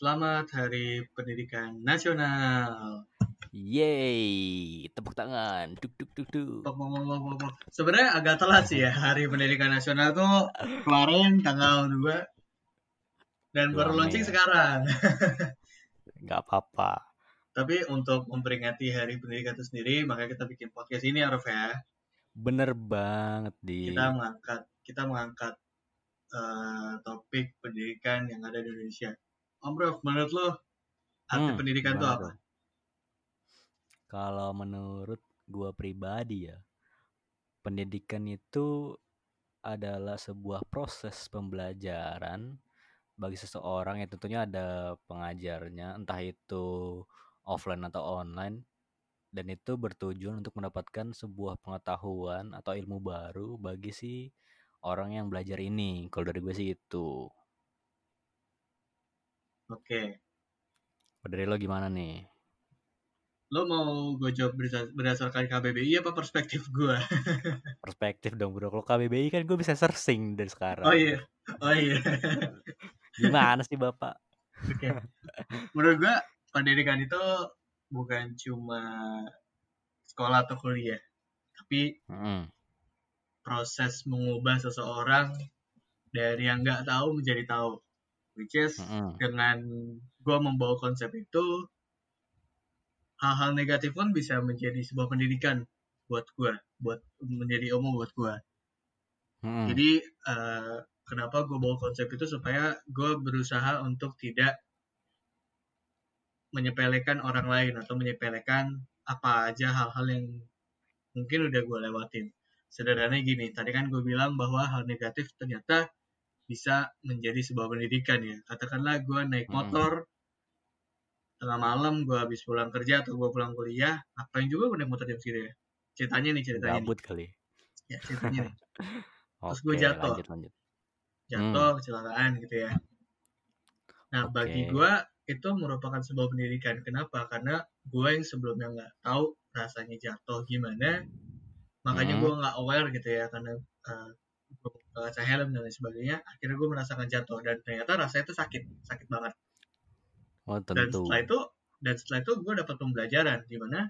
Selamat Hari Pendidikan Nasional. Yeay, tepuk tangan. Duk duk duk duk. Pok, pok, pok, pok, pok, pok. Sebenarnya agak telat sih ya Hari Pendidikan Nasional tuh kemarin tanggal 2 dan baru launching Mei. sekarang. Nggak apa-apa. Tapi untuk memperingati Hari Pendidikan itu sendiri, maka kita bikin podcast ini ya, Rof ya. Bener banget di. Kita mengangkat kita mengangkat eh, topik pendidikan yang ada di Indonesia. Om Rof, menurut lo arti Hmm, pendidikan itu apa? Kalau menurut gua pribadi ya, pendidikan itu adalah sebuah proses pembelajaran bagi seseorang yang tentunya ada pengajarnya, entah itu offline atau online, dan itu bertujuan untuk mendapatkan sebuah pengetahuan atau ilmu baru bagi si orang yang belajar ini. Kalau dari gue sih itu. Oke. Kalau dari lo gimana nih? Lo mau gue jawab berdas- berdasarkan KBBI apa perspektif gue? Perspektif dong bro. Kalau KBBI kan gue bisa searching dari sekarang. Oh iya, oh iya. Gimana sih bapak? Oke. Menurut gue pendidikan itu bukan cuma sekolah atau kuliah, tapi Mm-mm. proses mengubah seseorang dari yang nggak tahu menjadi tahu. Which is Mm-mm. dengan gue membawa konsep itu, hal-hal negatif pun bisa menjadi sebuah pendidikan buat gue, buat menjadi umum buat gue. Mm-mm. Jadi eh, kenapa gue bawa konsep itu supaya gue berusaha untuk tidak menyepelekan orang lain atau menyepelekan apa aja hal-hal yang mungkin udah gue lewatin. Sederhananya gini, tadi kan gue bilang bahwa hal negatif ternyata bisa menjadi sebuah pendidikan ya. Katakanlah gue naik Mm-mm. motor tengah malam, gue habis pulang kerja atau gue pulang kuliah, apa yang juga gue naik motor jam segitu ya. Ceritanya nih, ceritanya nih. Gabut kali. Ya, ceritanya nih. Terus gue jatuh. lanjut lanjut. jatuh kecelakaan gitu ya. Nah bagi Oke. gue itu merupakan sebuah pendidikan. Kenapa? Karena gue yang sebelumnya nggak tahu rasanya jatuh gimana, makanya Hmm. gue nggak aware gitu ya karena uh, kaca helm dan lain sebagainya. Akhirnya gue merasakan jatuh dan ternyata rasanya itu sakit, sakit banget. Oh Dan tentu. setelah itu dan setelah itu gue dapat pembelajaran di mana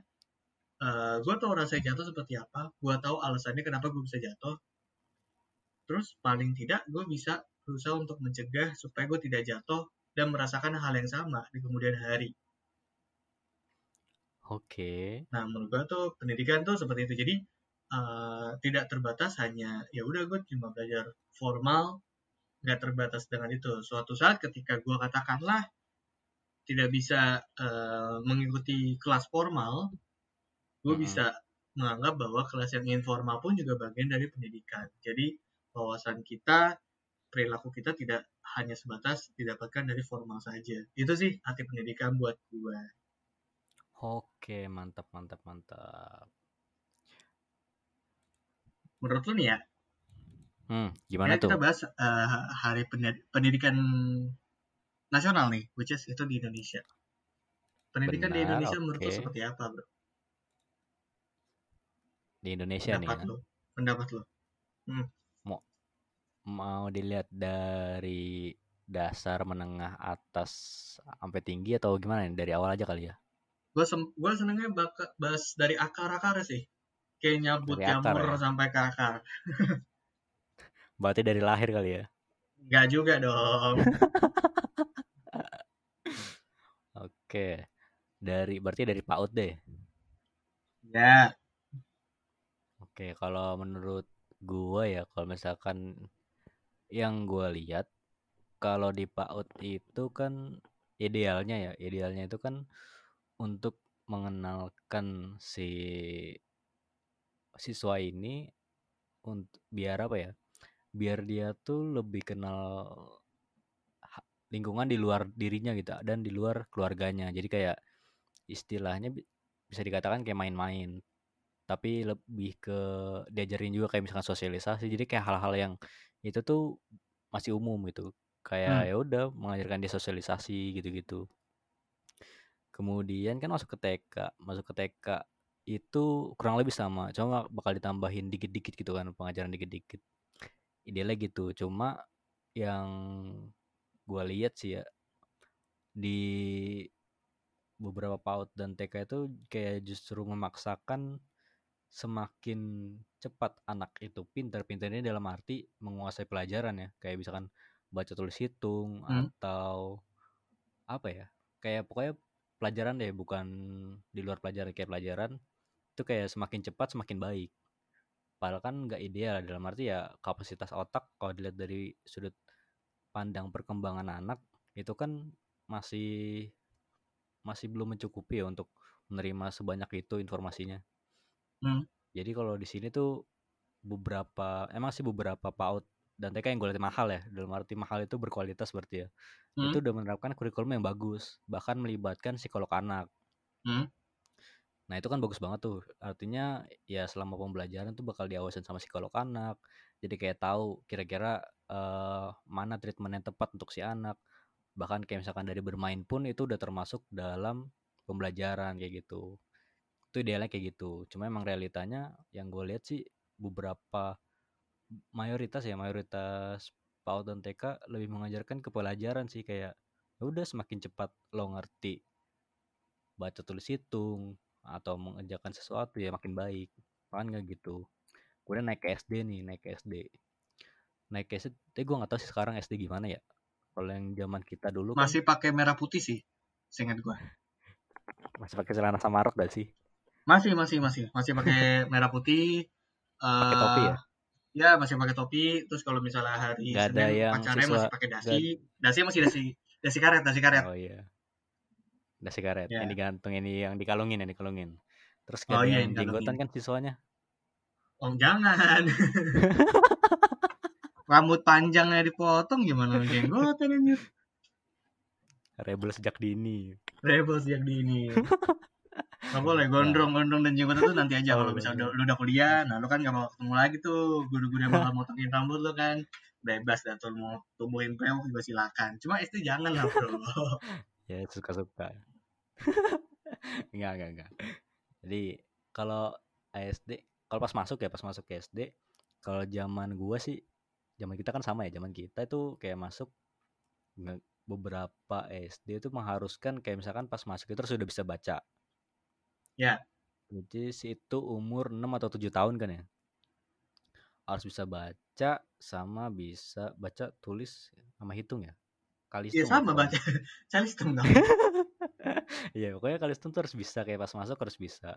uh, gue tahu rasanya jatuh seperti apa, gue tahu alasannya kenapa gue bisa jatuh. Terus paling tidak gue bisa berusaha untuk mencegah supaya gue tidak jatuh dan merasakan hal yang sama di kemudian hari. Oke. Nah menurut gue tuh pendidikan tuh seperti itu. Jadi uh, tidak terbatas hanya ya udah gue cuma belajar formal, nggak terbatas dengan itu. Suatu saat ketika gue katakanlah tidak bisa uh, mengikuti kelas formal, gue Mm-mm. bisa menganggap bahwa kelas yang informal pun juga bagian dari pendidikan. Jadi wawasan kita, perilaku kita tidak hanya sebatas didapatkan dari formal saja. Itu sih arti pendidikan buat gue. Oke, mantap mantap mantap. Menurut lu nih ya, Hmm, gimana ya kita tuh? bahas uh, hari Pendid- pendidikan nasional nih, which is itu di Indonesia. Pendidikan di Benar, Indonesia menurut lu seperti apa, bro? Di Indonesia nih Pendapat ya. lu, pendapat lu. Mau mau dilihat dari dasar menengah atas sampai tinggi atau gimana nih? Dari awal aja kali ya. Gue sem gue senengnya bahas dari akar-akar sih. Kayak nyabut jamur ya. sampai ke akar. Berarti dari lahir kali ya. Enggak juga dong. Oke. Dari berarti dari PAUD deh. ya, Oke, kalau menurut gua ya kalau misalkan yang gua lihat kalau di PAUD itu kan idealnya ya, idealnya itu kan untuk mengenalkan si siswa ini untuk biar apa ya? Biar dia tuh lebih kenal lingkungan di luar dirinya gitu dan di luar keluarganya. Jadi kayak istilahnya bi- bisa dikatakan kayak main-main, tapi lebih ke diajarin juga kayak misalkan sosialisasi. Jadi kayak hal-hal yang itu tuh masih umum gitu. Kayak Hmm. ya udah mengajarkan dia sosialisasi gitu-gitu. Kemudian kan masuk ke TK, masuk ke TK itu kurang lebih sama, cuma bakal ditambahin dikit-dikit gitu kan, pengajaran dikit-dikit. Idealnya gitu, cuma yang gua lihat sih ya di beberapa PAUD dan TK itu kayak justru memaksakan semakin cepat anak itu pintar pintarnya dalam arti menguasai pelajaran ya kayak misalkan baca tulis hitung Hmm. atau apa ya kayak pokoknya pelajaran deh bukan di luar pelajaran kayak pelajaran itu kayak semakin cepat semakin baik padahal kan nggak ideal dalam arti ya kapasitas otak kalau dilihat dari sudut pandang perkembangan anak itu kan masih masih belum mencukupi ya untuk menerima sebanyak itu informasinya Hmm. jadi kalau di sini tuh beberapa emang sih beberapa PAUD dan TK yang gue lihat mahal ya dalam arti mahal itu berkualitas berarti ya Hmm. itu udah menerapkan kurikulum yang bagus bahkan melibatkan psikolog anak Hmm. Nah itu kan bagus banget tuh. Artinya ya selama pembelajaran tuh bakal diawasin sama psikolog anak. Jadi kayak tahu kira-kira eh, mana treatment yang tepat untuk si anak. Bahkan kayak misalkan dari bermain pun itu udah termasuk dalam pembelajaran kayak gitu. Itu idealnya kayak gitu. Cuma emang realitanya yang gue lihat sih beberapa mayoritas ya mayoritas PAUD dan TK lebih mengajarkan ke pelajaran sih. Kayak ya udah semakin cepat lo ngerti baca tulis hitung atau mengerjakan sesuatu ya makin baik kan nggak gitu kemudian naik ke SD nih naik ke SD naik ke SD tapi gue nggak tahu sih sekarang SD gimana ya kalau yang zaman kita dulu kan Masih pakai merah putih sih, seingat gua. masih pakai celana sama rok gak sih Masih, masih, masih, masih pakai merah putih. pakai topi ya eh, Ya masih pakai topi. Terus kalau misalnya hari ada Senin yang pacarnya siswa- masih pakai dasi. Dasi masih dasi dasi karet, dasi karet. oh iya dasi karet Ya. yang digantung ini yang dikalungin yang dikalungin terus Oh ada iya, yang jenggotan kan siswanya Oh jangan. Rambut panjangnya dipotong gimana jenggotan anjir. rebel sejak dini Rebel sejak dini. Gak boleh gondrong-gondrong dan jenggot itu nanti aja Oh, kalau iya, misalnya iya. lu udah kuliah, nah lu kan gak mau ketemu lagi tuh guru-guru yang bakal motongin rambut lu kan bebas dah tuh mau tumbuhin brewok juga silakan. Cuma SD jangan lah bro. ya suka-suka enggak enggak enggak jadi kalau SD kalau pas masuk ya pas masuk ke SD kalau zaman gua sih zaman kita kan sama ya zaman kita itu kayak masuk beberapa SD itu mengharuskan kayak misalkan pas masuk itu sudah bisa baca Ya. jadi itu umur 6 atau 7 tahun kan ya harus bisa baca sama bisa baca tulis sama hitung ya kali Iya sama baca. Calistung dong. Iya pokoknya kalistung tuh harus bisa kayak pas masuk harus bisa.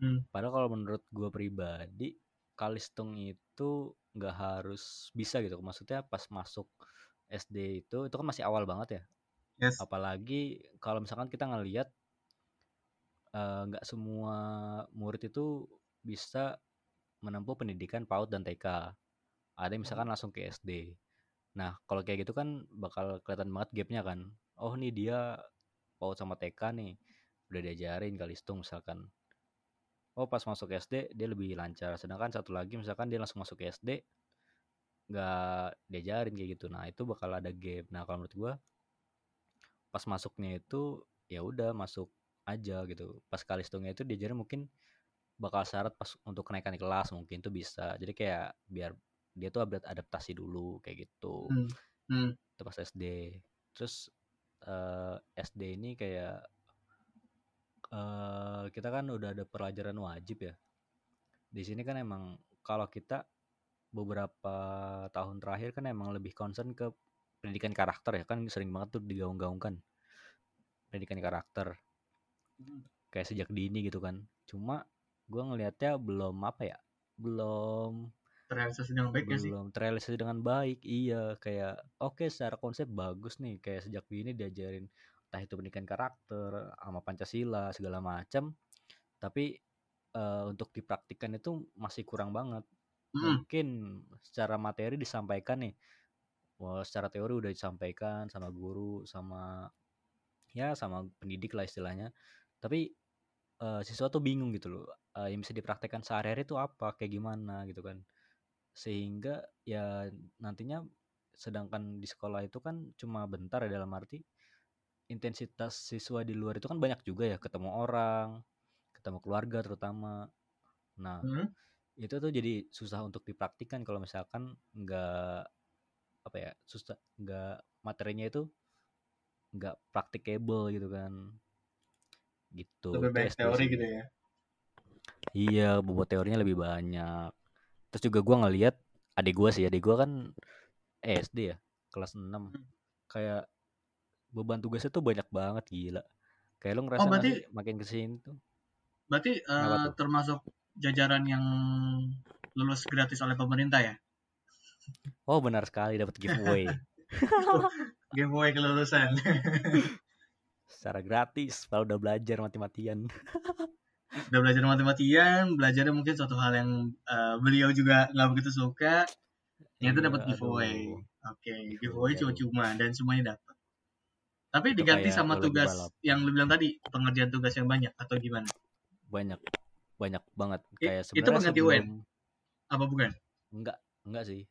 Hmm. Padahal kalau menurut gue pribadi kalistung itu nggak harus bisa gitu. Maksudnya pas masuk SD itu itu kan masih awal banget ya. Yes. Apalagi kalau misalkan kita ngelihat eh, nggak semua murid itu bisa menempuh pendidikan PAUD dan TK. Ada yang misalkan langsung ke SD. Nah kalau kayak gitu kan bakal kelihatan banget gapnya kan. Oh nih dia PAUD sama TK nih udah diajarin kalistung misalkan. Oh pas masuk SD dia lebih lancar. Sedangkan satu lagi misalkan dia langsung masuk SD nggak diajarin kayak gitu. Nah itu bakal ada gap. Nah kalau menurut gua pas masuknya itu ya udah masuk aja gitu. Pas kalistungnya itu diajarin mungkin bakal syarat pas untuk kenaikan kelas mungkin tuh bisa. Jadi kayak biar dia tuh update adaptasi dulu kayak gitu. Hmm. Hmm. Itu pas SD. Terus eh, SD ini kayak eh kita kan udah ada pelajaran wajib ya. Di sini kan emang kalau kita beberapa tahun terakhir kan emang lebih concern ke pendidikan karakter ya. Kan sering banget tuh digaung-gaungkan. Pendidikan karakter. Kayak sejak dini gitu kan. Cuma gua ngelihatnya belum apa ya belum Terrealisasi dengan baik ya sih. belum terrealisasi dengan baik iya. Kayak oke secara konsep bagus nih. Kayak sejak dini diajarin entah itu pendidikan karakter sama Pancasila segala macam tapi eh, untuk dipraktikkan itu masih kurang banget. Hmm. mungkin secara materi disampaikan nih. Wah, secara teori udah disampaikan sama guru sama ya sama pendidik lah istilahnya. Tapi eh, siswa tuh bingung gitu loh Eh, yang bisa dipraktekkan sehari-hari itu apa kayak gimana gitu kan sehingga ya nantinya sedangkan di sekolah itu kan cuma bentar ya dalam arti intensitas siswa di luar itu kan banyak juga ya ketemu orang ketemu keluarga terutama. Nah Hmm. itu tuh jadi susah untuk dipraktikkan kalau misalkan nggak apa ya susah nggak materinya itu nggak practicable gitu kan. Gitu lebih banyak teori gitu ya? Iya bobot teorinya lebih banyak terus juga gua ngeliat adik gua sih adik gua kan SD ya kelas 6 Hmm. kayak beban tugasnya tuh banyak banget gila. Kayak lu ngerasa oh berarti sih makin ke sini tuh? berarti tuh? termasuk jajaran yang lulus gratis oleh pemerintah ya? Oh benar sekali dapat giveaway. Giveaway kelulusan. Secara gratis kalau udah belajar mati-matian udah belajar mati-matian belajarnya mungkin suatu hal yang eh, beliau juga nggak begitu suka yang itu Iya, dapat giveaway. aduh. oke giveaway aduh. cuma-cuma dan semuanya dapat tapi Itu diganti sama tugas balap. yang lu bilang tadi pengerjaan tugas yang banyak atau gimana? Banyak banyak banget. Kayak itu sebenarnya pengganti sebelum UN? apa bukan? Enggak enggak sih.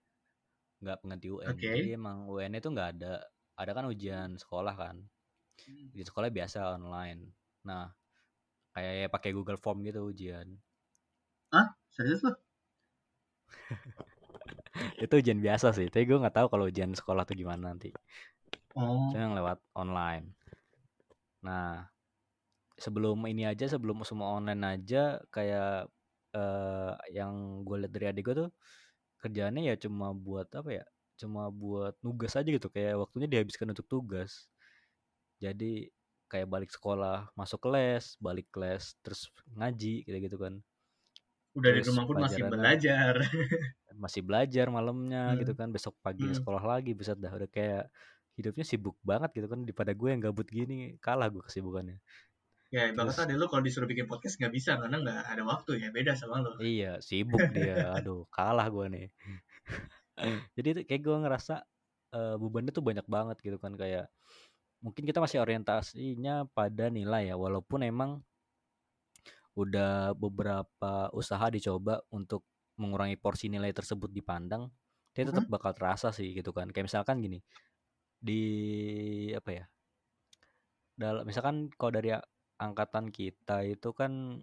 Enggak pengganti UN Oke. jadi emang UN itu enggak ada. Ada kan ujian sekolah kan. Ujian sekolah biasa online. Nah kayak pakai Google Form gitu ujian serius lu? Itu ujian biasa sih tapi gue nggak tahu kalau ujian sekolah tuh gimana nanti. Oh. Itu yang lewat online. Nah sebelum ini aja sebelum semua online aja kayak eh, yang gue lihat dari adik gue tuh kerjaannya ya cuma buat apa ya cuma buat nugas aja gitu. Kayak waktunya dihabiskan untuk tugas. Jadi kayak balik sekolah masuk kelas balik kelas terus ngaji kayak gitu kan. Udah di terus rumah pun masih belajar. Masih belajar malamnya Hmm. gitu kan. Besok pagi Hmm. sekolah lagi bisa dah udah kayak hidupnya sibuk banget gitu kan daripada gue yang gabut gini kalah gue kesibukannya. Ya Terus- ada lu kalau disuruh bikin podcast nggak bisa karena nggak ada waktu ya beda sama lu. Iya sibuk dia. Aduh kalah gue nih. Jadi itu kayak gue ngerasa eh, bebannya tuh banyak banget gitu kan kayak mungkin kita masih orientasinya pada nilai ya walaupun emang udah beberapa usaha dicoba untuk mengurangi porsi nilai tersebut dipandang tapi tetap bakal terasa sih gitu kan. Kayak misalkan gini di apa ya dalam misalkan kalau dari angkatan kita itu kan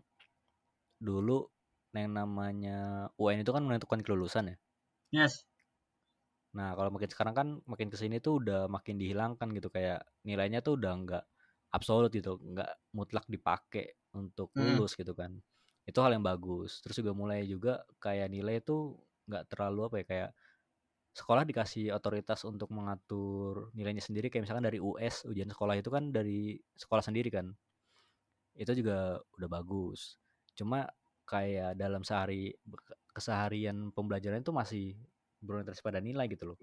dulu yang namanya UN itu kan menentukan kelulusan ya? Yes Nah, kalau makin sekarang kan makin ke sini tuh udah makin dihilangkan gitu kayak nilainya tuh udah nggak absolut gitu, nggak mutlak dipakai untuk Hmm. lulus gitu kan. Itu hal yang bagus. Terus juga mulai juga kayak nilai tuh nggak terlalu apa ya kayak sekolah dikasih otoritas untuk mengatur nilainya sendiri kayak misalkan dari US ujian sekolah itu kan dari sekolah sendiri kan. Itu juga udah bagus. Cuma kayak dalam sehari keseharian pembelajaran itu masih berorientasi pada nilai gitu loh.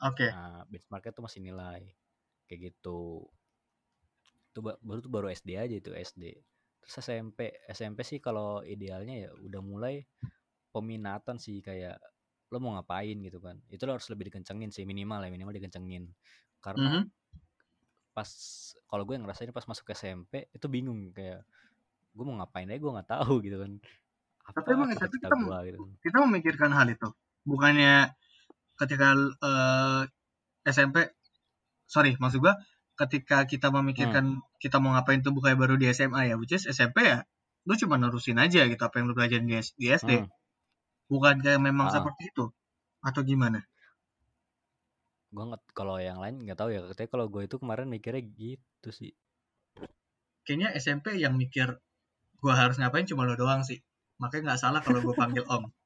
oke Nah, benchmarknya tuh masih nilai kayak gitu. Itu ba- baru tuh baru SD aja itu SD. Terus SMP, SMP sih kalau idealnya ya udah mulai peminatan sih kayak lo mau ngapain gitu kan. Itu lo harus lebih dikencengin sih minimal ya minimal dikencengin. Karena Mhm. pas kalau gue ngerasain pas masuk SMP itu bingung kayak gue mau ngapain aja gue nggak tahu gitu kan. Apa Tapi emang cita-cita kita gue gitu. kita memikirkan hal itu bukannya ketika eh, SMP sorry maksud gua ketika kita memikirkan kita mau ngapain tuh bukannya baru di SMA ya which is SMP ya lu cuma nerusin aja gitu apa yang lu pelajarin di, di SD Hmm. bukan kayak memang Ah. seperti itu? Atau gimana? Gue nggak kalau yang lain nggak tahu ya tapi kalau gue itu kemarin mikirnya gitu sih. Kayaknya SMP yang mikir gua harus ngapain cuma lu doang sih. Makanya nggak salah kalau gua panggil om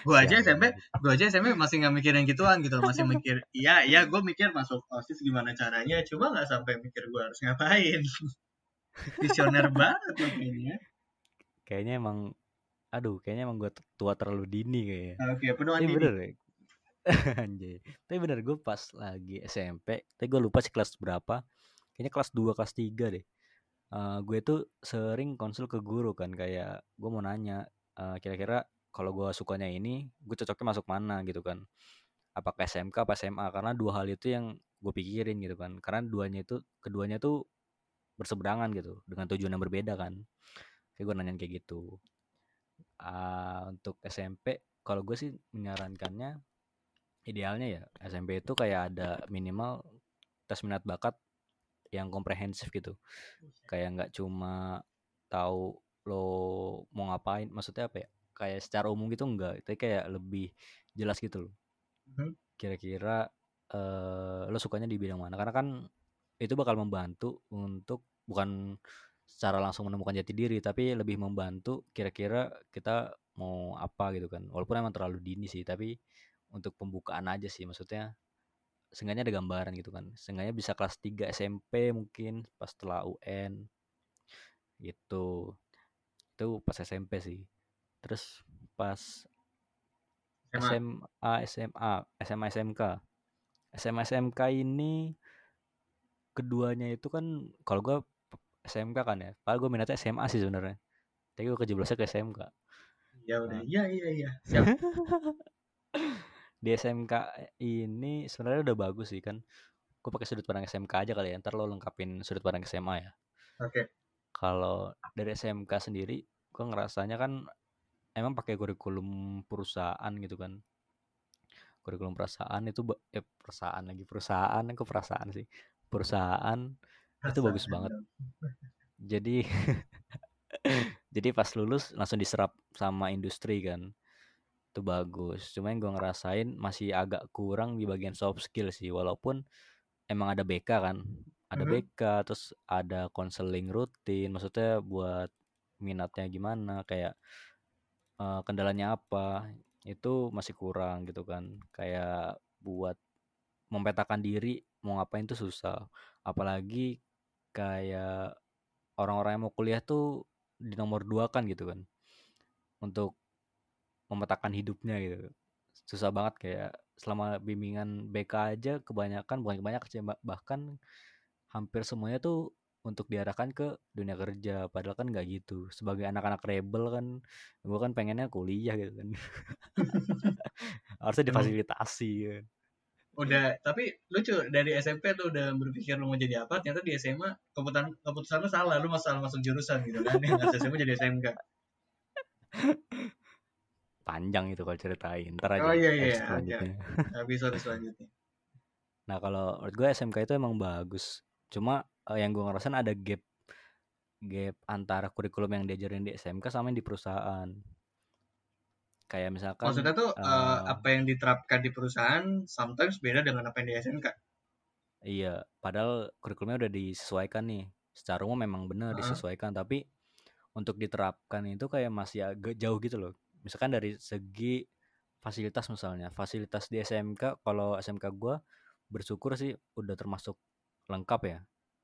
gua aja Sialan SMP gitu. gue aja SMP masih nggak mikirin gituan gitu masih mikir iya iya gue mikir masuk osis gimana caranya cuma nggak sampai mikir gue harus ngapain. Visioner banget kayaknya. Kayaknya emang aduh kayaknya emang gue tua terlalu dini kayaknya. Oke penuh tapi dini. bener ya anjay. Tapi bener gue pas lagi SMP tapi gue lupa sih kelas berapa kayaknya kelas 2 kelas 3 deh. Eh, gue tuh sering konsul ke guru kan kayak gue mau nanya eh, kira-kira kalau gue sukanya ini gue cocoknya masuk mana gitu kan. Apakah SMK apa SMA karena dua hal itu yang gue pikirin gitu kan. Karena duanya itu keduanya tuh berseberangan gitu dengan tujuan yang berbeda kan. Kayak gue nanyain kayak gitu. Ah, untuk SMP kalau gue sih menyarankannya idealnya ya SMP itu kayak ada minimal tes minat bakat yang komprehensif gitu. Kayak nggak cuma tahu lo mau ngapain maksudnya apa ya kayak secara umum gitu enggak tapi kayak lebih jelas gitu loh. Mhm. kira-kira eh lo sukanya di bidang mana? Karena kan itu bakal membantu untuk bukan secara langsung menemukan jati diri tapi lebih membantu kira-kira kita mau apa gitu kan. Walaupun emang terlalu dini sih tapi untuk pembukaan aja sih. Maksudnya seenggaknya ada gambaran gitu kan. Seenggaknya bisa kelas 3 SMP mungkin pas setelah UN gitu. Itu pas SMP sih terus pas SMA. SMA SMA SMK SMA SMK ini keduanya itu kan kalau gue SMK kan ya padahal gue minatnya SMA sih sebenarnya tapi gue kejeblosnya ke SMK Ya udah. Nah. Iya iya iya. Siap. di SMK ini sebenarnya udah bagus sih kan gue pakai sudut pandang SMK aja kali ya ntar lo lengkapin sudut pandang SMA ya Oke. kalau dari SMK sendiri gue ngerasanya kan emang pakai kurikulum perusahaan gitu kan. Kurikulum perusahaan itu eh perusahaan lagi perusahaan ke perasaan sih? Perusahaan itu bagus banget. dong. jadi jadi pas lulus langsung diserap sama industri kan. Itu bagus. Cuma yang gue ngerasain masih agak kurang di bagian soft skill sih walaupun emang ada BK kan. Ada Mhm. BK terus ada konseling rutin. Maksudnya buat minatnya gimana kayak eh, kendalanya apa itu masih kurang gitu kan. Kayak buat memetakan diri mau ngapain tuh susah. Apalagi kayak orang-orang yang mau kuliah tuh di nomor dua kan gitu kan. Untuk memetakan hidupnya gitu. Susah banget kayak selama bimbingan BK aja kebanyakan bukan kebanyakan sih, bah- bahkan hampir semuanya tuh untuk diarahkan ke dunia kerja. Padahal kan nggak gitu. Sebagai anak-anak rebel kan gue kan pengennya kuliah gitu kan. Harusnya difasilitasi kan. udah tapi lucu dari SMP tuh udah berpikir lu mau jadi apa ternyata di SMA keputusan keputusan lu salah lu masalah masuk jurusan gitu kan. Yang SMA jadi SMK panjang itu kalau ceritain ntar aja oh iya iya oke selanjutnya. episode selanjutnya. Nah kalau menurut gue SMK itu emang bagus. Cuma eh, yang gue ngerasain ada gap gap antara kurikulum yang diajarin di SMK sama yang di perusahaan. Kayak misalkan maksudnya tuh eh, apa yang diterapkan di perusahaan sometimes beda dengan apa yang di SMK iya padahal kurikulumnya udah disesuaikan nih. Secara umum memang benar Heeh. disesuaikan tapi untuk diterapkan itu kayak masih agak jauh gitu loh. Misalkan dari segi fasilitas misalnya fasilitas di SMK kalau SMK gua bersyukur sih udah termasuk lengkap ya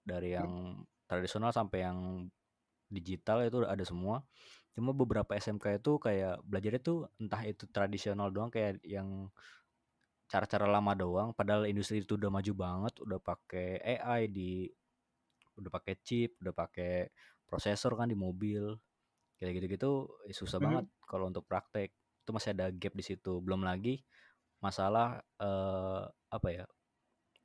dari yang tradisional sampai yang digital itu udah ada semua. Cuma beberapa SMK itu kayak belajarnya tuh entah itu tradisional doang kayak yang cara-cara lama doang. Padahal industri itu udah maju banget udah pakai AI di udah pakai chip udah pakai prosesor kan di mobil. Kayak gitu-gitu eh, susah Mhm. banget kalau untuk praktek. Itu masih ada gap di situ. Belum lagi masalah eh, apa ya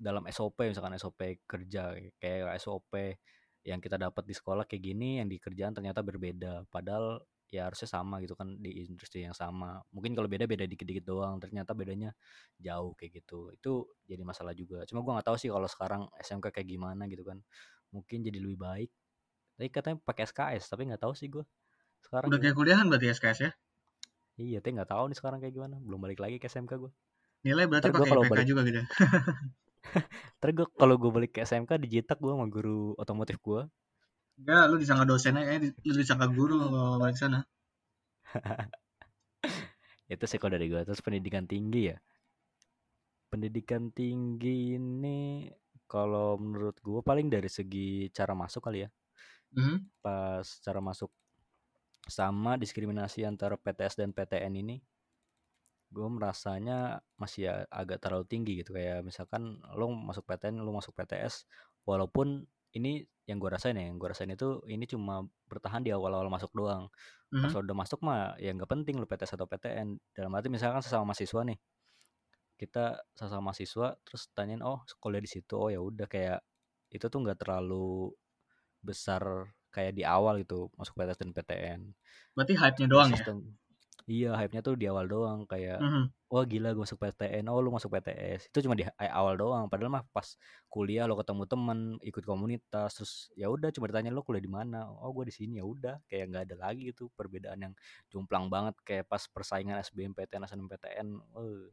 dalam SOP misalkan SOP kerja kayak SOP yang kita dapat di sekolah kayak gini yang di kerjaan ternyata berbeda. Padahal ya harusnya sama gitu kan di industri yang sama. Mungkin kalau beda beda dikit-dikit doang. Ternyata bedanya jauh kayak gitu. Itu jadi masalah juga. Cuma gua nggak tahu sih kalau sekarang SMK kayak gimana gitu kan. Mungkin jadi lebih baik. Tapi katanya pakai SKS tapi nggak tahu sih gua sekarang udah kayak gimana kuliahan berarti ya SKS ya? Iya tapi nggak tahu nih sekarang kayak gimana. Belum balik lagi ke SMK gua. Nilai berarti pakai kalau IPK balik juga gitu ntar gua kalau gua balik ke SMK dijitak gua sama guru otomotif gua. Enggak lu disangka dosen aja lu disangka guru kalau balik sana. Itu sih kalau dari gua. Terus pendidikan tinggi ya? Pendidikan tinggi ini kalau menurut gua paling dari segi cara masuk kali ya. Mhm. pas cara masuk. Sama diskriminasi antara PTS dan PTN ini gue merasanya masih agak terlalu tinggi gitu kayak misalkan lo masuk PTN lo masuk PTS walaupun ini yang gue rasain ya yang gue rasain itu ini cuma bertahan di awal-awal masuk doang. Pas Mhm. udah masuk mah ya nggak penting lo PTS atau PTN dalam arti misalkan sesama mahasiswa nih kita sesama mahasiswa terus tanyain oh sekolah di situ? Oh ya udah. Kayak itu tuh nggak terlalu besar kayak di awal gitu masuk PTS dan PTN berarti hype-nya doang ya? Sistem iya hype-nya tuh di awal doang kayak Mhm. wah gila gue masuk PTN oh lu masuk PTS itu cuma di awal doang padahal mah pas kuliah lo ketemu temen ikut komunitas terus ya udah cuma ditanya lo kuliah di mana oh gue di sini ya udah kayak nggak ada lagi gitu perbedaan yang jomplang banget kayak pas persaingan SBMPTN SNMPTN eh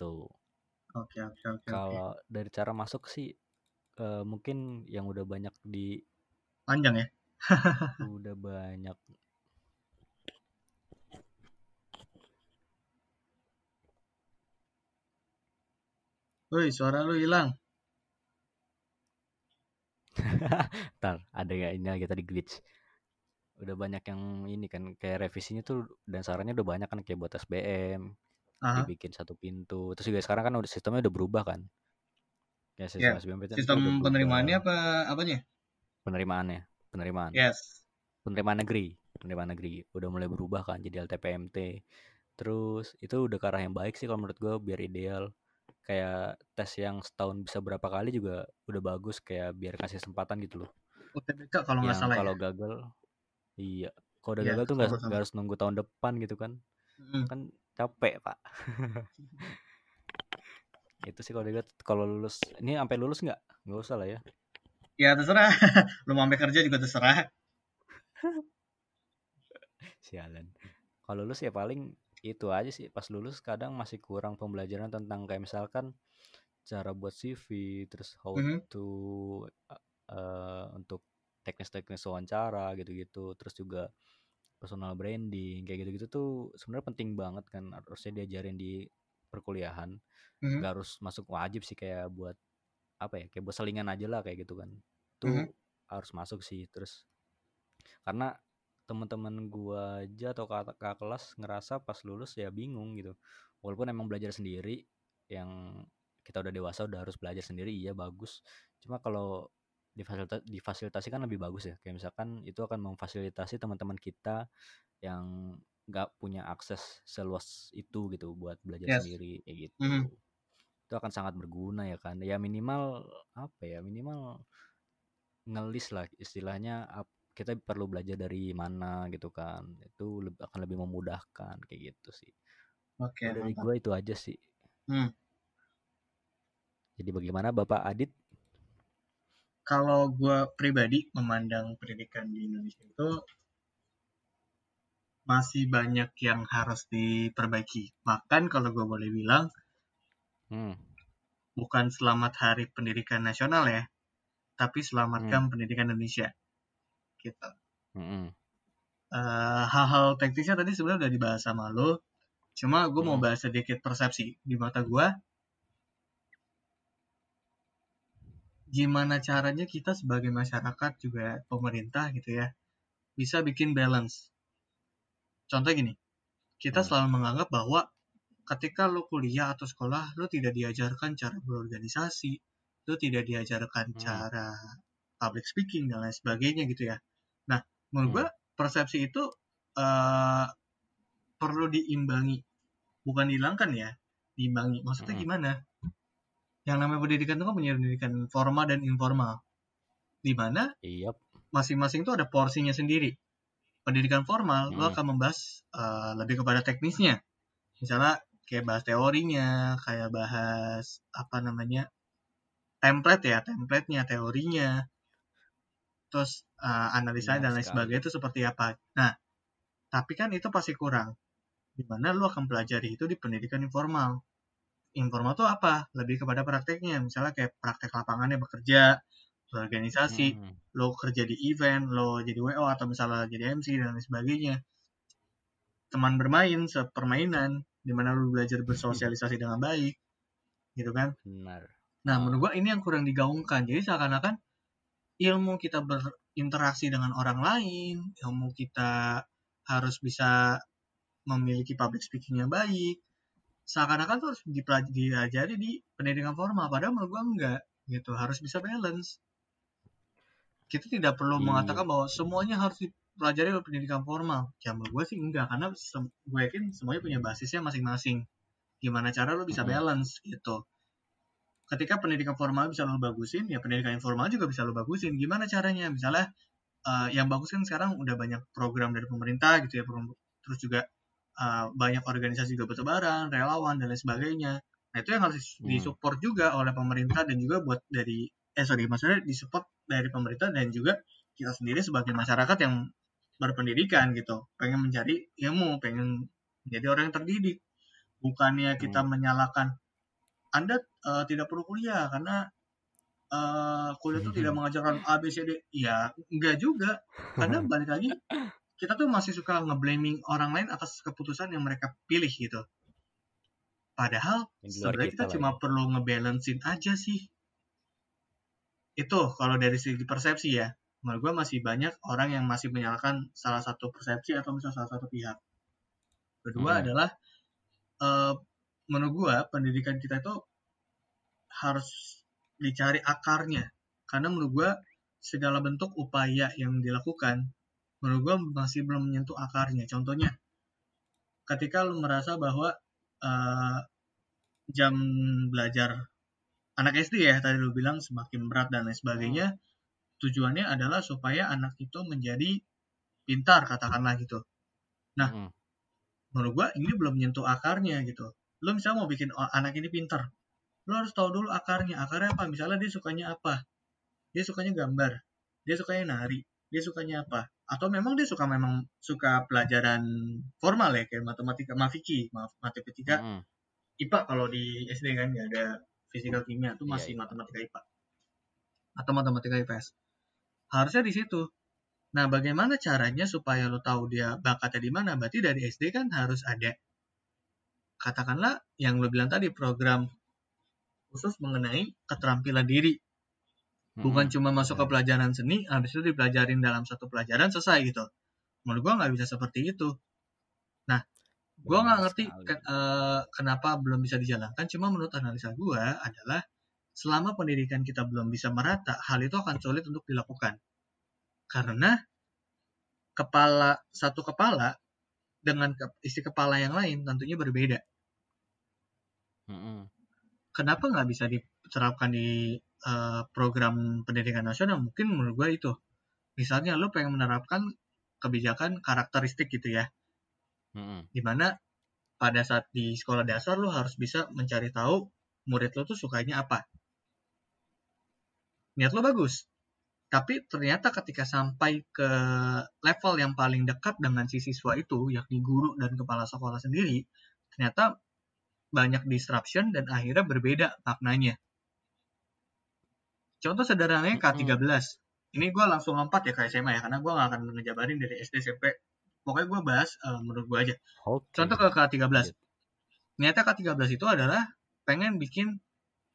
tuh Oke oke oke oke. Kalau dari cara masuk sih eh, mungkin yang udah banyak di Panjang ya. udah banyak Woi, suara lu hilang. Ntar ada ya ini lagi tadi glitch. Udah banyak yang ini kan kayak revisinya tuh dan sarannya udah banyak kan kayak buat SBM, Aha. dibikin satu pintu. Terus juga sekarang kan udah sistemnya udah berubah kan. Ya sistem Ya, SBM Sistem penerimaannya apa apanya? penerimaannya, penerimaan. Yes. Penerimaan negeri, penerimaan negeri udah mulai berubah kan jadi LTPMT. Terus itu udah ke arah yang baik sih kalau menurut gue biar ideal. Kayak tes yang setahun bisa berapa kali juga udah bagus kayak biar kasih kesempatan gitu loh. UTBK kalau nggak salah kalau ya. gagal iya kalau udah Iya, gagal tuh nggak harus nunggu tahun depan gitu kan Mm. kan capek pak itu sih kalau dia kalau lulus ini sampai lulus nggak nggak usah lah ya Ya terserah. lu mau sampai kerja juga terserah. sialan kalau lulus ya paling itu aja sih pas lulus kadang masih kurang pembelajaran tentang kayak misalkan cara buat CV terus how Mhm. to uh, untuk teknis-teknis wawancara gitu-gitu terus juga personal branding kayak gitu-gitu tuh sebenarnya penting banget kan harusnya diajarin di perkuliahan Mhm. nggak harus masuk wajib sih kayak buat apa ya kayak buat selingan aja lah kayak gitu kan itu Mhm. harus masuk sih terus karena teman-teman gua aja atau kakak kelas ngerasa pas lulus ya bingung gitu. Walaupun emang belajar sendiri yang kita udah dewasa udah harus belajar sendiri iya bagus. Cuma kalau difasilita difasilitasi kan lebih bagus ya. Kayak misalkan itu akan memfasilitasi teman-teman kita yang nggak punya akses seluas itu gitu buat belajar Yes. sendiri kayak gitu. Mhm. itu akan sangat berguna ya kan. Ya minimal apa ya minimal ngelis lah istilahnya ap- kita perlu belajar dari mana gitu kan itu leb- akan lebih memudahkan kayak gitu sih Oke, Kalau dari gue itu aja sih Hmm. jadi bagaimana bapak Adit Kalau gua pribadi memandang pendidikan di Indonesia itu masih banyak yang harus diperbaiki. Bahkan kalau gue boleh bilang, hmm. bukan selamat hari pendidikan nasional ya, tapi selamatkan pendidikan Indonesia. Gitu. Mm-mm. Eh, hal-hal teknisnya tadi sebenarnya udah dibahas sama lo. Cuma gue mau Hmm. bahas sedikit persepsi. Di mata gue, gimana caranya kita sebagai masyarakat juga pemerintah gitu ya, bisa bikin balance. Contoh gini, kita Hmm. selalu menganggap bahwa ketika lo kuliah atau sekolah, lo tidak diajarkan cara berorganisasi, lo tidak diajarkan Hmm. cara public speaking dan lain sebagainya gitu ya. Menurut Hmm. gue persepsi itu eh, perlu diimbangi, bukan dihilangkan ya, diimbangi. Maksudnya Mm-mm. gimana? Yang namanya pendidikan itu kan punya pendidikan formal dan informal, di mana iya masing-masing itu ada porsinya sendiri. Pendidikan formal lo Hmm. akan membahas eh, lebih kepada teknisnya, misalnya kayak bahas teorinya, kayak bahas apa namanya template ya, templatenya, teorinya, terus eh, analisanya Benar dan lain sekali. sebagainya itu seperti apa. Nah, tapi kan itu pasti kurang. Di mana lo akan pelajari itu di pendidikan informal. Informal tuh apa? Lebih kepada prakteknya, misalnya kayak praktek lapangannya bekerja, organisasi, Hmm. lo kerja di event, lo jadi WO atau misalnya jadi MC dan lain sebagainya. Teman bermain, sepermainan, di mana lo belajar bersosialisasi dengan baik, gitu kan? benar Nah, Ah. menurut gua ini yang kurang digaungkan. Jadi seakan-akan ilmu kita berinteraksi dengan orang lain, ilmu kita harus bisa memiliki public speaking yang baik. Seakan-akan tuh harus dipelaj- diajari di pendidikan formal, padahal menurut gua enggak gitu. Harus bisa balance. Kita tidak perlu Iya. mengatakan bahwa semuanya harus dipelajari oleh pendidikan formal. Ya menurut gua sih enggak, karena gue yakin semuanya punya basisnya masing-masing. Gimana cara lo bisa balance gitu ketika pendidikan formal bisa lo bagusin, ya pendidikan informal juga bisa lo bagusin. Gimana caranya? Misalnya eh, yang bagus kan sekarang udah banyak program dari pemerintah gitu ya, terus juga eh, banyak organisasi juga bertebaran, relawan dan lain sebagainya. Nah itu yang harus Hmm. disupport juga oleh pemerintah dan juga buat dari eh sorry maksudnya disupport dari pemerintah dan juga kita sendiri sebagai masyarakat yang berpendidikan gitu, pengen mencari ilmu, pengen menjadi orang yang terdidik. Bukannya kita Hmm. menyalahkan Anda uh, tidak perlu kuliah karena uh, kuliah itu tidak mengajarkan A B C D. Ya, enggak juga. Karena balik lagi kita tuh masih suka ngeblaming orang lain atas keputusan yang mereka pilih gitu. Padahal sebenarnya kita, kita cuma ya. perlu ngebalancein aja sih. Itu kalau dari segi persepsi ya. Menurut gue masih banyak orang yang masih menyalahkan salah satu persepsi atau misalnya salah satu pihak. Kedua hmm. adalah uh, menurut gue pendidikan kita itu harus dicari akarnya. Karena menurut gue segala bentuk upaya yang dilakukan menurut gue masih belum menyentuh akarnya. Contohnya, ketika lu merasa bahwa uh, jam belajar anak SD ya tadi lu bilang semakin berat dan lain sebagainya, hmm. tujuannya adalah supaya anak itu menjadi pintar katakanlah gitu. Nah, hmm. menurut gue ini belum menyentuh akarnya gitu. Lu misalnya mau bikin anak ini pintar, lu harus tahu dulu akarnya. Akarnya apa? Misalnya dia sukanya apa? Dia sukanya gambar, dia sukanya nari, dia sukanya apa? atau memang dia suka memang suka pelajaran formal ya kayak matematika mafiki maaf matematika mm. IPA kalau di SD kan nggak ada fisika kimia itu iya, masih yeah, matematika IPA atau matematika IPS harusnya di situ nah bagaimana caranya supaya lo tahu dia bakatnya di mana berarti dari SD kan harus ada katakanlah yang lo bilang tadi program khusus mengenai keterampilan diri. Bukan cuma masuk ke iya. pelajaran seni habis itu dipelajarin dalam satu pelajaran selesai gitu. Menurut gua nggak bisa seperti itu. Nah gua nggak ngerti ke, uh, kenapa belum bisa dijalankan. Cuma menurut analisa gua adalah selama pendidikan kita belum bisa merata hal itu akan sulit untuk dilakukan. Karena kepala satu kepala dengan ke, isi kepala yang lain tentunya berbeda -hmm. kenapa nggak bisa diterapkan di uh, program pendidikan nasional? Mungkin menurut gue itu. Misalnya lo pengen menerapkan kebijakan karakteristik gitu ya. Mm-hmm. di mana pada saat di sekolah dasar lo harus bisa mencari tahu murid lo tuh sukanya apa. Niat lo bagus. Tapi ternyata ketika sampai ke level yang paling dekat dengan si siswa itu yakni guru dan kepala sekolah sendiri ternyata banyak disruption dan akhirnya berbeda maknanya Contoh sederhananya K13. Ini gue langsung lompat ya ke SMA ya, karena gue gak akan ngejabarin dari SD, SMP. Pokoknya gue bahas uh, menurut gue aja. Okay. Contoh ke K13. Niatnya K13 itu adalah pengen bikin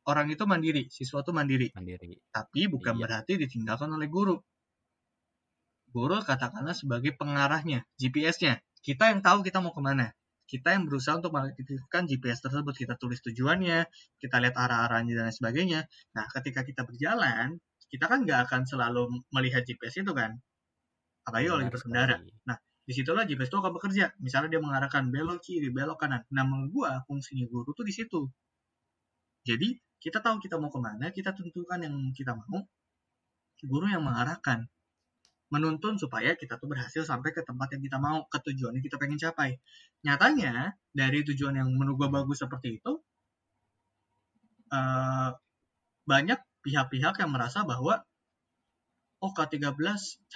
orang itu mandiri, siswa itu mandiri. Mandiri. Tapi bukan iya. berarti ditinggalkan oleh guru. Guru katakanlah sebagai pengarahnya, GPS-nya. Kita yang tahu kita mau ke mana kita yang berusaha untuk mengaktifkan GPS tersebut. Kita tulis tujuannya kita lihat arah-arahnya dan lain sebagainya. Nah ketika kita berjalan kita kan nggak akan selalu melihat GPS itu kan? Apalagi kalau lagi berkendara. nah di situlah GPS itu akan bekerja. Misalnya dia mengarahkan belok kiri belok kanan. Nah menurut gua fungsinya guru tuh di situ. Jadi kita tahu kita mau ke mana kita tentukan yang kita mau guru yang mengarahkan menuntun supaya kita tuh berhasil sampai ke tempat yang kita mau, ke tujuan yang kita pengen capai. Nyatanya, dari tujuan yang menurut gue bagus seperti itu, uh, banyak pihak-pihak yang merasa bahwa oh K13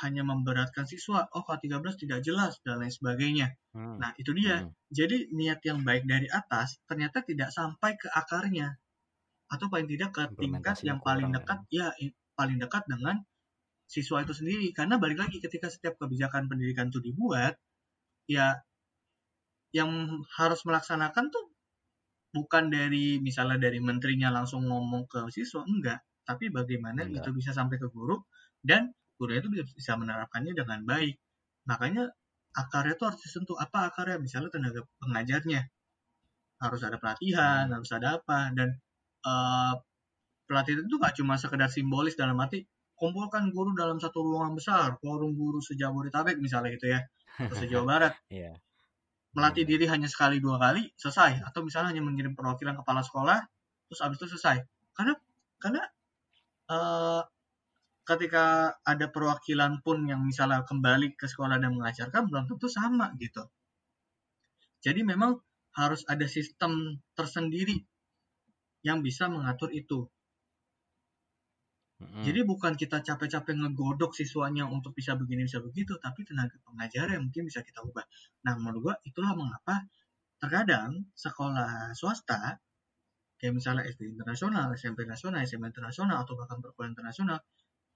hanya memberatkan siswa, oh K13 tidak jelas, dan lain sebagainya. Hmm. Nah, itu dia. Hmm. Jadi, niat yang baik dari atas ternyata tidak sampai ke akarnya. Atau paling tidak ke tingkat yang paling dekat, ya, ya paling dekat dengan siswa itu sendiri. Karena balik lagi ketika setiap kebijakan pendidikan itu dibuat ya yang harus melaksanakan tuh bukan dari misalnya dari menterinya langsung ngomong ke siswa enggak. Tapi bagaimana enggak. itu bisa sampai ke guru dan guru itu bisa menerapkannya dengan baik. Makanya akarnya tuh harus disentuh. Apa akarnya? Misalnya tenaga pengajarnya. Harus ada pelatihan hmm. harus ada apa dan uh, pelatihan itu gak cuma sekedar simbolis dalam arti kumpulkan guru dalam satu ruangan besar, forum guru sejabodetabek misalnya gitu ya, atau sejauh barat. yeah. Melatih diri hanya sekali dua kali selesai, atau misalnya hanya mengirim perwakilan kepala sekolah, terus abis itu selesai. Karena karena uh, ketika ada perwakilan pun yang misalnya kembali ke sekolah dan mengajarkan belum tentu sama gitu. Jadi memang harus ada sistem tersendiri yang bisa mengatur itu. Jadi bukan kita capek-capek ngegodok siswanya untuk bisa begini bisa begitu, tapi tenaga pengajar yang mungkin bisa kita ubah. Nah menurut gua itulah mengapa terkadang sekolah swasta kayak misalnya SD internasional, SMP nasional, SMA internasional, atau bahkan perkuliahan internasional,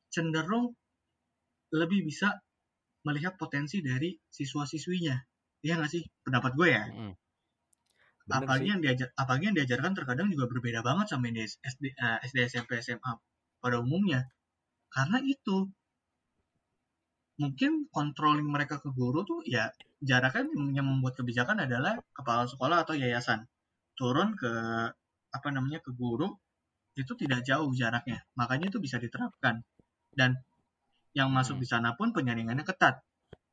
cenderung lebih bisa melihat potensi dari siswa-siswinya. Iya nggak sih? Pendapat gue ya. Bener Apalagi yang diajar, apalagi yang diajarkan terkadang juga berbeda banget sama yang di SD, eh, SD SMP, SMA pada umumnya. Karena itu mungkin controlling mereka ke guru tuh ya jaraknya yang membuat kebijakan adalah kepala sekolah atau yayasan. Turun ke apa namanya ke guru itu tidak jauh jaraknya. Makanya itu bisa diterapkan. Dan yang masuk di sana pun penyaringannya ketat.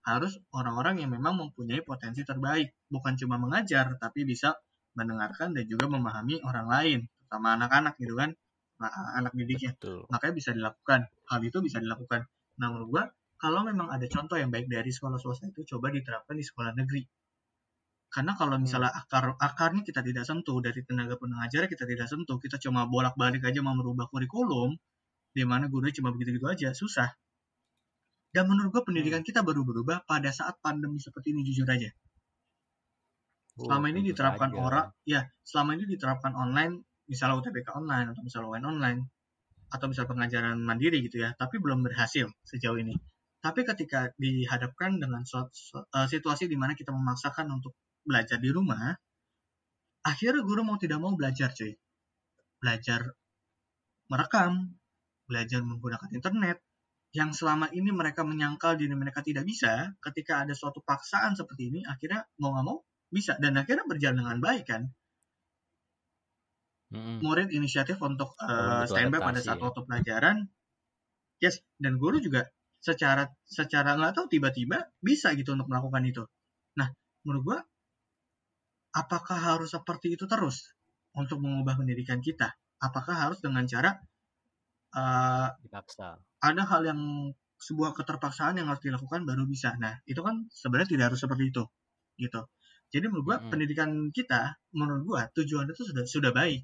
Harus orang-orang yang memang mempunyai potensi terbaik. Bukan cuma mengajar tapi bisa mendengarkan dan juga memahami orang lain terutama anak-anak gitu kan anak didiknya. Betul. makanya bisa dilakukan. Hal itu bisa dilakukan. Nah menurut gua kalau memang ada contoh yang baik dari sekolah swasta itu coba diterapkan di sekolah negeri. Karena kalau misalnya akar akarnya kita tidak sentuh dari tenaga pengajar kita tidak sentuh kita cuma bolak-balik aja mau merubah kurikulum di mana gurunya cuma begitu-gitu aja susah. Dan menurut gua pendidikan kita baru berubah pada saat pandemi seperti ini jujur aja. Oh, selama ini diterapkan orang ya selama ini diterapkan online misalnya UTBK online atau misalnya UN online atau misalnya pengajaran mandiri gitu ya tapi belum berhasil sejauh ini. Tapi ketika dihadapkan dengan suatu, su- eh, situasi di mana kita memaksakan untuk belajar di rumah akhirnya guru mau tidak mau belajar cuy. Belajar merekam belajar menggunakan internet yang selama ini mereka menyangkal diri mereka tidak bisa ketika ada suatu paksaan seperti ini akhirnya mau nggak mau bisa dan akhirnya berjalan dengan baik kan Mm-mm. murid inisiatif untuk uh, Walaupun butuh standby pada saat ya. waktu pelajaran yes dan guru juga secara secara nggak tahu tiba-tiba bisa gitu untuk melakukan itu nah menurut gua apakah harus seperti itu terus untuk mengubah pendidikan kita apakah harus dengan cara uh, Dipaksa. ada hal yang sebuah keterpaksaan yang harus dilakukan baru bisa. Nah, itu kan sebenarnya tidak harus seperti itu, gitu. Jadi menurut gua Mm-mm. pendidikan kita, menurut gua tujuannya itu sudah sudah baik.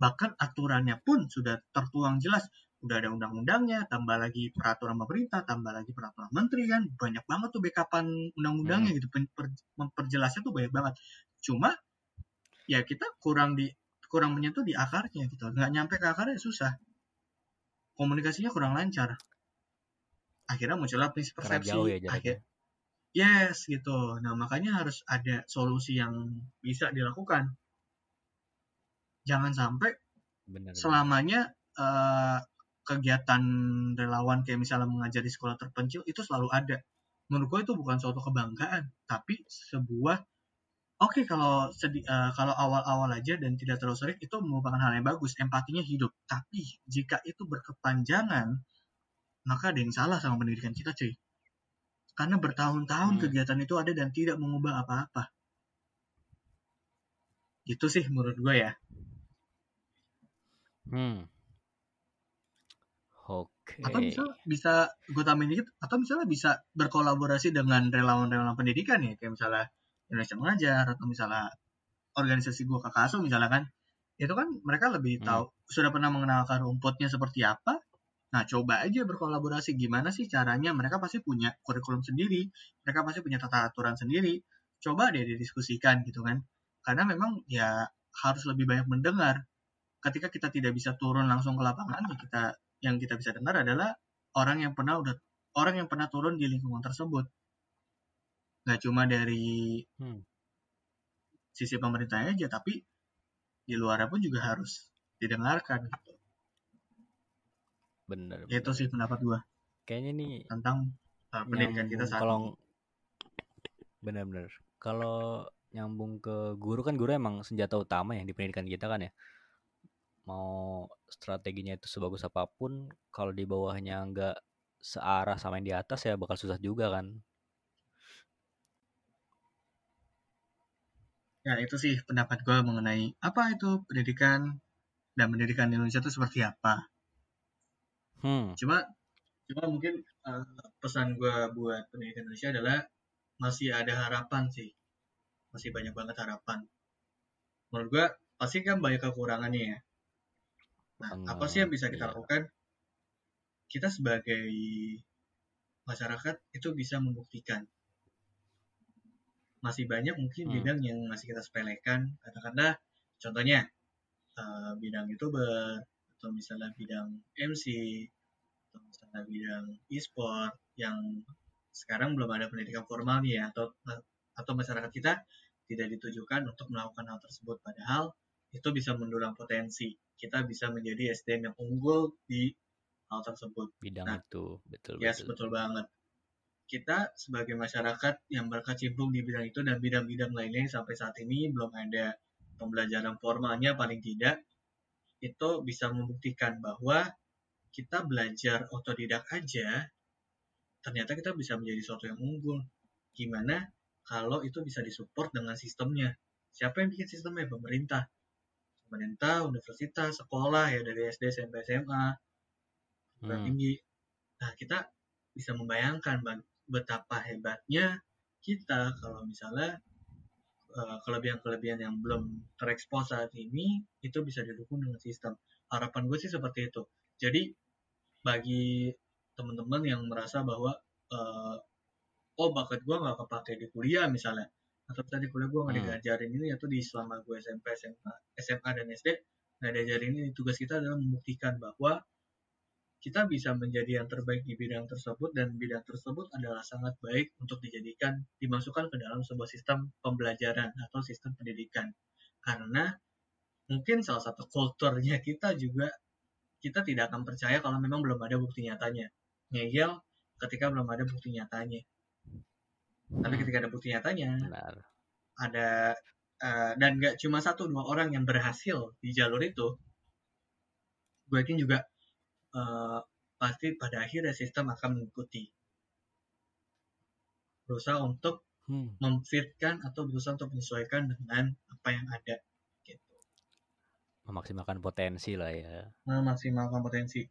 Bahkan aturannya pun sudah tertuang jelas. Udah ada undang-undangnya, tambah lagi peraturan pemerintah, tambah lagi peraturan menteri kan, banyak banget tuh backupan undang-undangnya gitu, pen- per- memperjelasnya tuh banyak banget. Cuma ya kita kurang di kurang menyentuh di akarnya gitu, nggak nyampe ke akarnya susah. Komunikasinya kurang lancar. Akhirnya muncullah prinsip Karena persepsi jauh ya akhir yes gitu. Nah makanya harus ada solusi yang bisa dilakukan jangan sampai Bener. selamanya eh, kegiatan relawan kayak misalnya mengajar di sekolah terpencil itu selalu ada. Menurut gue itu bukan suatu kebanggaan tapi sebuah oke kalau sedi- eh, kalau awal-awal aja dan tidak terlalu sering itu merupakan hal yang bagus empatinya hidup. Tapi jika itu berkepanjangan maka ada yang salah sama pendidikan kita cuy. Karena bertahun-tahun Hmm. kegiatan itu ada dan tidak mengubah apa-apa. Itu sih menurut gue ya Hmm. Oke. atau bisa bisa gue tambahin dikit atau misalnya bisa berkolaborasi dengan relawan-relawan pendidikan ya kayak misalnya Indonesia Mengajar atau misalnya organisasi gue KKASU misalnya kan. Itu kan mereka lebih Hmm. tahu sudah pernah mengenalkan rumputnya seperti apa. Nah coba aja berkolaborasi. Gimana sih caranya? Mereka pasti punya kurikulum sendiri mereka pasti punya tata aturan sendiri. Coba deh didiskusikan gitu kan. Karena memang ya harus lebih banyak mendengar ketika kita tidak bisa turun langsung ke lapangan ya kita yang kita bisa dengar adalah orang yang pernah udah orang yang pernah turun di lingkungan tersebut nggak cuma dari Hmm. sisi pemerintahnya aja tapi di luarnya pun juga harus didengarkan gitu. Bener. itu bener. sih pendapat gua Kayaknya nih tentang uh, pendidikan kita saat kalau ini bener-bener kalau nyambung ke guru kan guru emang senjata utama ya di pendidikan kita kan ya mau strateginya itu sebagus apa pun kalau di bawahnya nggak searah sama yang di atas ya bakal susah juga kan? Ya itu sih pendapat gua mengenai apa itu pendidikan dan pendidikan di Indonesia itu seperti apa. Hmm. Cuma cuma mungkin uh, pesan gua buat pendidikan Indonesia adalah masih ada harapan sih. Masih banyak banget harapan. Menurut gua pasti kan banyak kekurangannya ya nah apa sih yang bisa kita Iya. lakukan kita sebagai masyarakat itu bisa membuktikan masih banyak mungkin Hmm. bidang yang masih kita sepelekan katakanlah contohnya uh, bidang youtuber atau misalnya bidang MC atau misalnya bidang e-sport yang sekarang belum ada pendidikan formal nih ya atau atau masyarakat kita tidak ditujukan untuk melakukan hal tersebut padahal itu bisa mendulang potensi kita bisa menjadi SDM yang unggul di hal tersebut. Bidang nah, itu betul yes betul. betul banget. Kita sebagai masyarakat yang berkecimpung di bidang itu dan bidang-bidang lainnya sampai saat ini belum ada pembelajaran formalnya paling tidak itu bisa membuktikan bahwa kita belajar otodidak aja ternyata kita bisa menjadi sesuatu yang unggul. Gimana? Kalau itu bisa disupport dengan sistemnya. Siapa yang bikin sistemnya? Pemerintah pemerintah universitas sekolah ya dari SD SMP SMA hmm. tinggi nah kita bisa membayangkan betapa hebatnya kita kalau misalnya eh, kelebihan-kelebihan yang belum terekspos saat ini itu bisa didukung dengan sistem. Harapan gue sih seperti itu. Jadi bagi teman-teman yang merasa bahwa uh, oh bakat gue nggak kepake di kuliah misalnya atau tadi kuliah gue nggak hmm. diajarin ini atau di selama gue SMP SMA SMA dan SD nggak diajarin ini. Tugas kita adalah membuktikan bahwa kita bisa menjadi yang terbaik di bidang tersebut dan bidang tersebut adalah sangat baik untuk dijadikan dimasukkan ke dalam sebuah sistem pembelajaran atau sistem pendidikan. Karena mungkin salah satu kulturnya kita juga kita tidak akan percaya kalau memang belum ada bukti nyatanya. Ngeyel ketika belum ada bukti nyatanya tapi ketika ada bukti nyatanya Benar. ada uh, dan nggak cuma satu dua orang yang berhasil di jalur itu gue yakin juga uh, pasti pada akhirnya sistem akan mengikuti. Berusaha untuk hmm. memfitkan atau berusaha untuk menyesuaikan dengan apa yang ada gitu. Memaksimalkan potensi lah ya. Memaksimalkan potensi.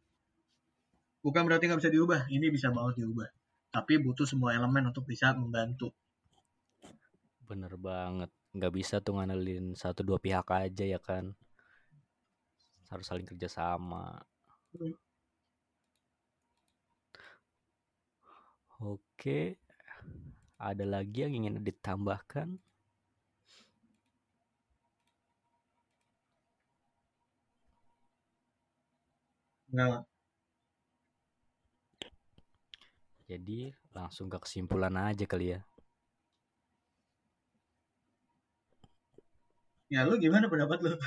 Bukan berarti nggak bisa diubah ini bisa banget diubah tapi butuh semua elemen untuk bisa membantu bener banget nggak bisa tuh ngandelin satu dua pihak aja ya kan harus saling kerjasama hmm. Oke. Ada lagi yang ingin ditambahkan? Enggak. Jadi langsung ke kesimpulan aja kali ya. Ya lu gimana pendapat lu?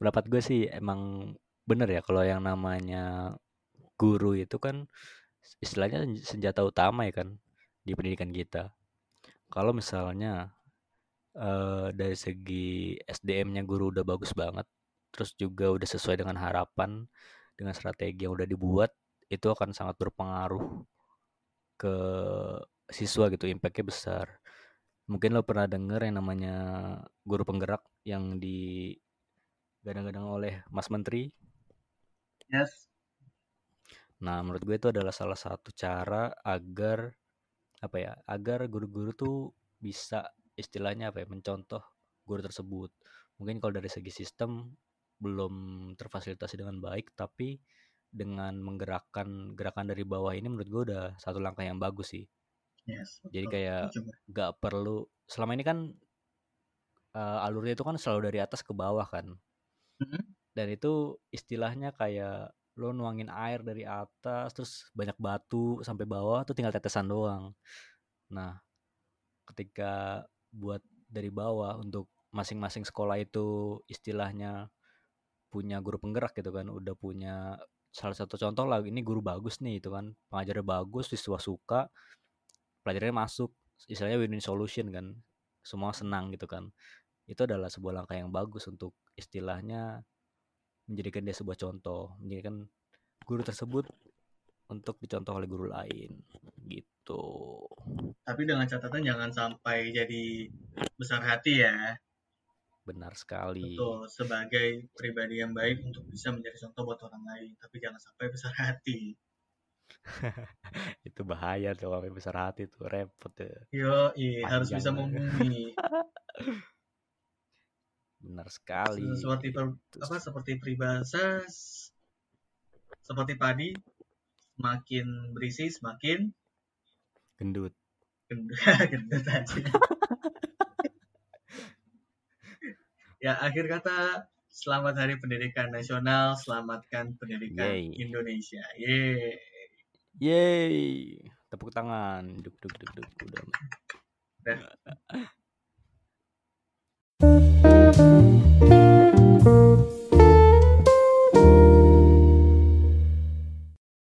pendapat gue sih emang bener ya kalau yang namanya guru itu kan istilahnya senjata utama ya kan di pendidikan kita. Kalau misalnya uh, dari segi SDM-nya guru udah bagus banget, terus juga udah sesuai dengan harapan, dengan strategi yang udah dibuat, itu akan sangat berpengaruh ke siswa gitu, impactnya besar. Mungkin lo pernah denger yang namanya guru penggerak yang digadang-gadang oleh Mas Menteri. Yes. Nah, menurut gue itu adalah salah satu cara agar apa ya, agar guru-guru tuh bisa istilahnya apa ya, mencontoh guru tersebut. Mungkin kalau dari segi sistem belum terfasilitasi dengan baik, tapi dengan menggerakkan gerakan dari bawah ini menurut gue udah satu langkah yang bagus sih. Yes, Jadi kayak nggak perlu selama ini kan uh, alurnya itu kan selalu dari atas ke bawah kan. Mm -hmm. Dan itu istilahnya kayak lo nuangin air dari atas terus banyak batu sampai bawah tuh tinggal tetesan doang nah ketika buat dari bawah untuk masing-masing sekolah itu istilahnya punya guru penggerak gitu kan udah punya salah satu contoh lah ini guru bagus nih itu kan pengajarnya bagus siswa suka pelajarannya masuk istilahnya win-win solution kan semua senang gitu kan itu adalah sebuah langkah yang bagus untuk istilahnya menjadikan dia sebuah contoh, menjadikan guru tersebut untuk dicontoh oleh guru lain gitu. Tapi dengan catatan jangan sampai jadi besar hati ya. Benar sekali. Betul, sebagai pribadi yang baik untuk bisa menjadi contoh buat orang lain, tapi jangan sampai besar hati. itu bahaya tuh kalau besar hati tuh repot ya. Yo, iya harus bisa membumi. Benar sekali. Seperti per, apa seperti peribahasa seperti padi semakin berisi semakin gendut. Gendut, gendut aja. Ya, akhir kata selamat Hari Pendidikan Nasional, selamatkan pendidikan Yay. Indonesia. Yeay. Yeay. Tepuk tangan. Duk duk duk duk udah. Thank.